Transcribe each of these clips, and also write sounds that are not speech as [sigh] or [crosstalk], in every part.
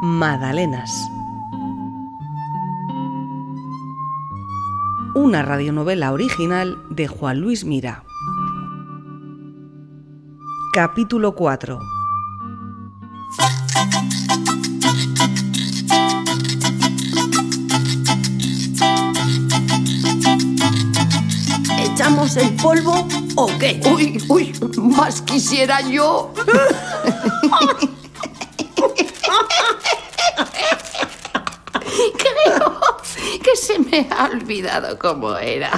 Madalenas. Una radionovela original de Juan Luis Mira. Capítulo 4. ¿Echamos el polvo o qué? Uy, uy, más quisiera yo. [laughs] Creo que se me ha olvidado cómo era.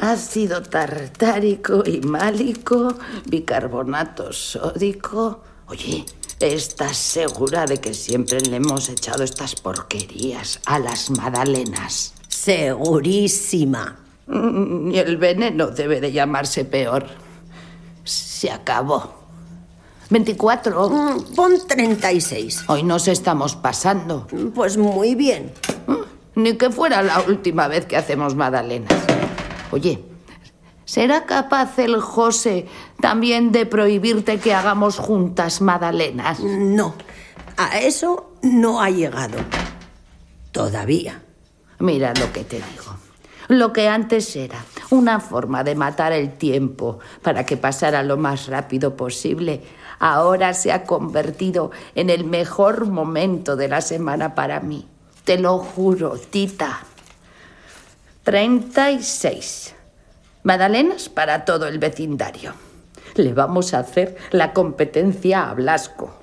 Ácido tartárico y málico, bicarbonato sódico. Oye, ¿estás segura de que siempre le hemos echado estas porquerías a las magdalenas? Segurísima. Mm, Y el veneno debe de llamarse peor. Se acabó. 24. Mm, Pon 36. Hoy nos estamos pasando. Pues muy bien. Ni que fuera la última vez que hacemos magdalenas. Oye, ¿será capaz el José también de prohibirte que hagamos juntas magdalenas? No, a eso no ha llegado. Todavía. Mira lo que te digo. Lo que antes era una forma de matar el tiempo para que pasara lo más rápido posible, ahora se ha convertido en el mejor momento de la semana para mí. Te lo juro, Tita. 36. Magdalenas para todo el vecindario. Le vamos a hacer la competencia a Blasco.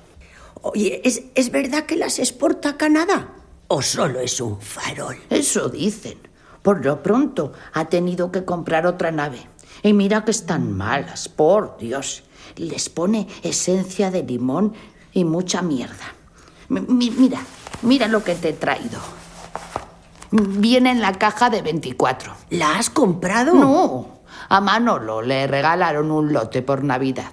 Oye, ¿es, ¿es verdad que las exporta a Canadá? ¿O solo es un farol? Eso dicen. Por lo pronto ha tenido que comprar otra nave. Y mira que están malas, por Dios. Les pone esencia de limón y mucha mierda. Mi- mi- mira, mira lo que te he traído. Viene en la caja de 24. ¿La has comprado? No, a Manolo le regalaron un lote por Navidad.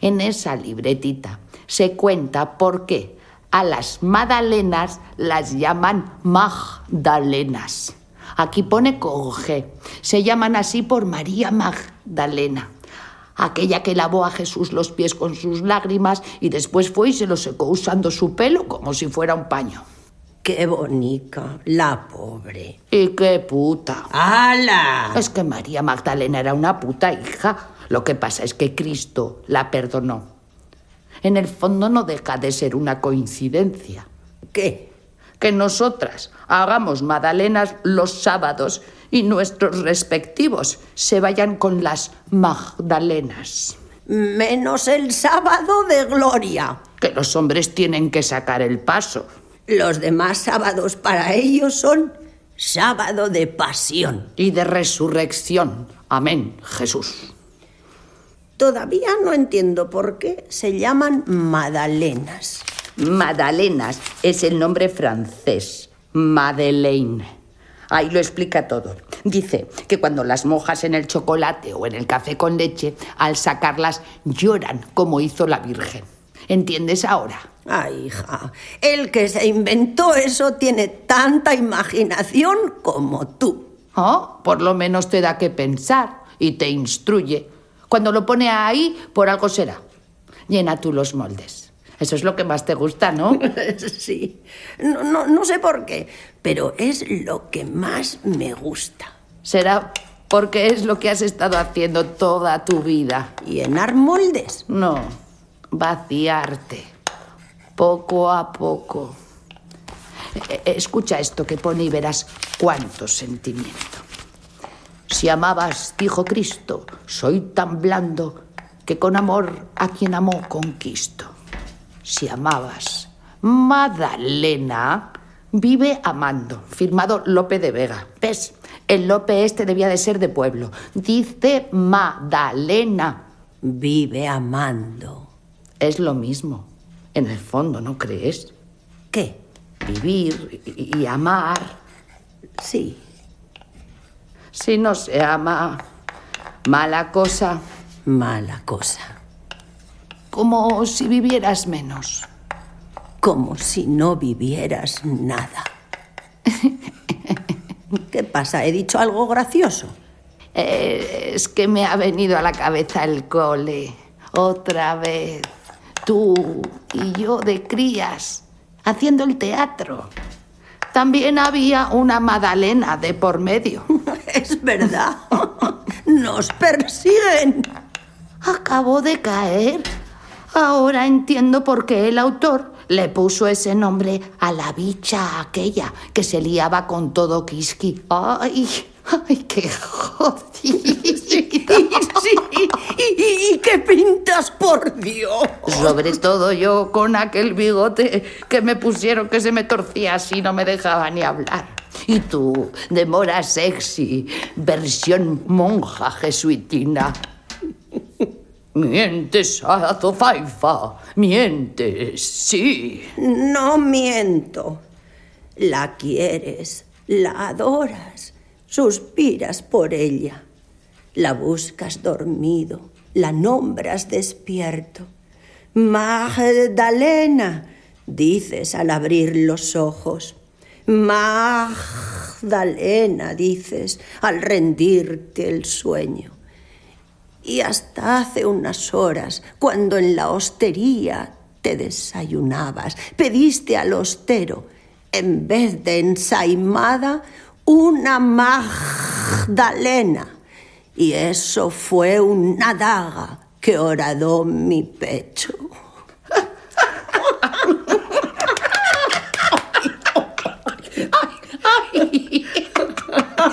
En esa libretita se cuenta por qué a las magdalenas las llaman Magdalenas. Aquí pone con G. Se llaman así por María Magdalena, aquella que lavó a Jesús los pies con sus lágrimas y después fue y se los secó usando su pelo como si fuera un paño. Qué bonita, la pobre. ¡Y qué puta! ¡Hala! Es que María Magdalena era una puta hija. Lo que pasa es que Cristo la perdonó. En el fondo no deja de ser una coincidencia. ¿Qué? Que nosotras hagamos magdalenas los sábados y nuestros respectivos se vayan con las Magdalenas. Menos el sábado de gloria. Que los hombres tienen que sacar el paso. Los demás sábados para ellos son sábado de pasión. Y de resurrección. Amén, Jesús. Todavía no entiendo por qué se llaman magdalenas. Madalenas es el nombre francés. Madeleine. Ahí lo explica todo. Dice que cuando las mojas en el chocolate o en el café con leche, al sacarlas lloran como hizo la Virgen. ¿Entiendes ahora? Ay, hija, el que se inventó eso tiene tanta imaginación como tú. Oh, por lo menos te da que pensar y te instruye. Cuando lo pone ahí, por algo será. Llena tú los moldes. Eso es lo que más te gusta, ¿no? [laughs] Sí, no, no, no sé por qué, pero es lo que más me gusta. Será porque es lo que has estado haciendo toda tu vida. Llenar moldes. No, vaciarte. Poco a poco. Eh, eh, Escucha esto que pone y verás cuánto sentimiento. Si amabas, dijo Cristo, soy tan blando que con amor a quien amó conquisto. Si amabas, Madalena vive amando. Firmado Lope de Vega. ¿Ves? El Lope este debía de ser de pueblo. Dice Madalena. Vive amando. Es lo mismo. En el fondo, ¿no crees? ¿Qué? Vivir y, y amar. Sí. Si no se ama, mala cosa, Mala cosa. Como si vivieras menos. Como si no vivieras nada. [laughs] ¿Qué pasa? ¿He dicho algo gracioso? Eh, es que me ha venido a la cabeza el cole. Otra vez. Tú y yo de crías, haciendo el teatro. También había una Madalena de por medio. [laughs] Es verdad. Nos persiguen. Acabo de caer. Ahora entiendo por qué el autor le puso ese nombre a la bicha aquella que se liaba con todo Kiski. ¡Ay! ¡Ay, qué jodida! [laughs] Sí, ¿Y, y qué pintas, por Dios? Sobre todo yo con aquel bigote que me pusieron que se me torcía así, no me dejaba ni hablar. Y tú, de mora sexy, versión monja jesuitina. Mientes, Azofaifa, mientes, sí. No miento. La quieres, la adoras, suspiras por ella. La buscas dormido, la nombras despierto. Magdalena, dices al abrir los ojos. Magdalena, dices al rendirte el sueño. Y hasta hace unas horas, cuando en la hostería te desayunabas, pediste al hostero, en vez de ensaimada, una Magdalena. Y eso fue una daga que horadó mi pecho. [laughs]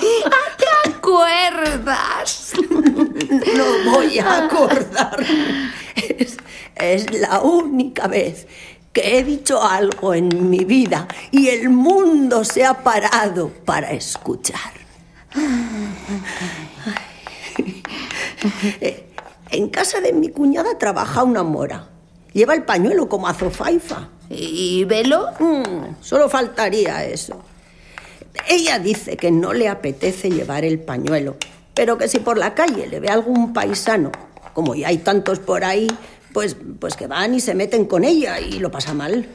[laughs] ¿Te acuerdas? [laughs] No voy a acordar. Es, es la única vez que he dicho algo en mi vida y el mundo se ha parado para escuchar. Eh, En casa de mi cuñada trabaja una mora. Lleva el pañuelo como azofaifa. ¿Y velo? Mm, solo faltaría eso. Ella dice que no le apetece llevar el pañuelo, pero que si por la calle le ve algún paisano, como ya hay tantos por ahí, pues, pues que van y se meten con ella y lo pasa mal.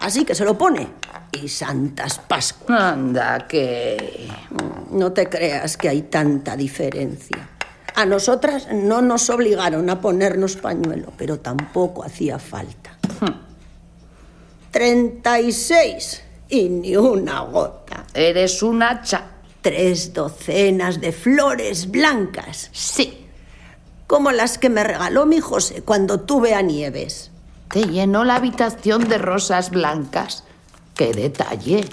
Así que se lo pone. Y santas Pascuas. Anda, que... No te creas que hay tanta diferencia. A nosotras no nos obligaron a ponernos pañuelo, pero tampoco hacía falta. 36 y ni una gota. Eres un hacha. Tres docenas de flores blancas, Sí. como las que me regaló mi José cuando tuve a Nieves. Te llenó la habitación de rosas blancas. ¡Qué detalle!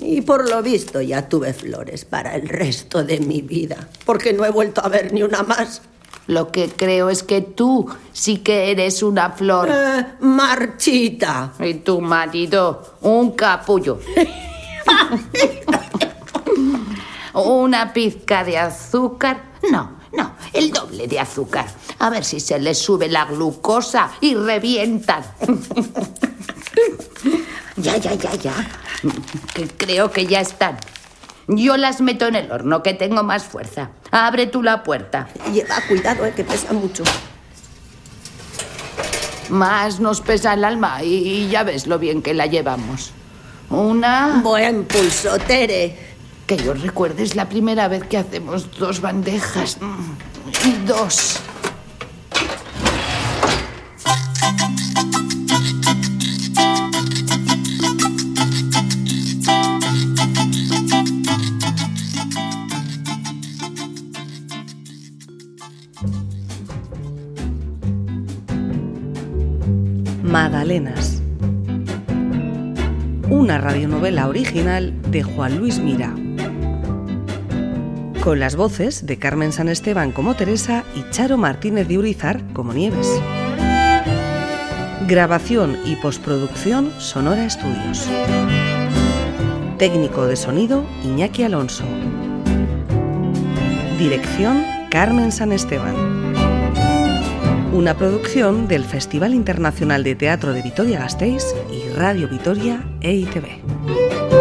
Y por lo visto ya tuve flores para el resto de mi vida, porque no he vuelto a ver ni una más. Lo que creo es que tú sí que eres una flor. Eh, marchita. Y tu marido, un capullo. [laughs] Una pizca de azúcar. No, no, el doble de azúcar. A ver si se les sube la glucosa y revientan. [laughs] ya, ya, ya, ya. Que creo que ya están. Yo las meto en el horno, que tengo más fuerza. Abre tú la puerta. Lleva cuidado, eh, que pesa mucho. Más nos pesa el alma y ya ves lo bien que la llevamos. Una... Buen pulso, Tere. Que yo recuerde es la primera vez que hacemos dos bandejas. Mm, Y dos. Madalenas. Una radionovela original de Juan Luis Mira. Con las voces de Carmen San Esteban como Teresa y Charo Martínez de Urizar como Nieves. Grabación y postproducción Sonora Estudios. Técnico de sonido Iñaki Alonso. Dirección Carmen San Esteban. Una producción del Festival Internacional de Teatro de Vitoria-Gasteiz y Radio Vitoria E EITV.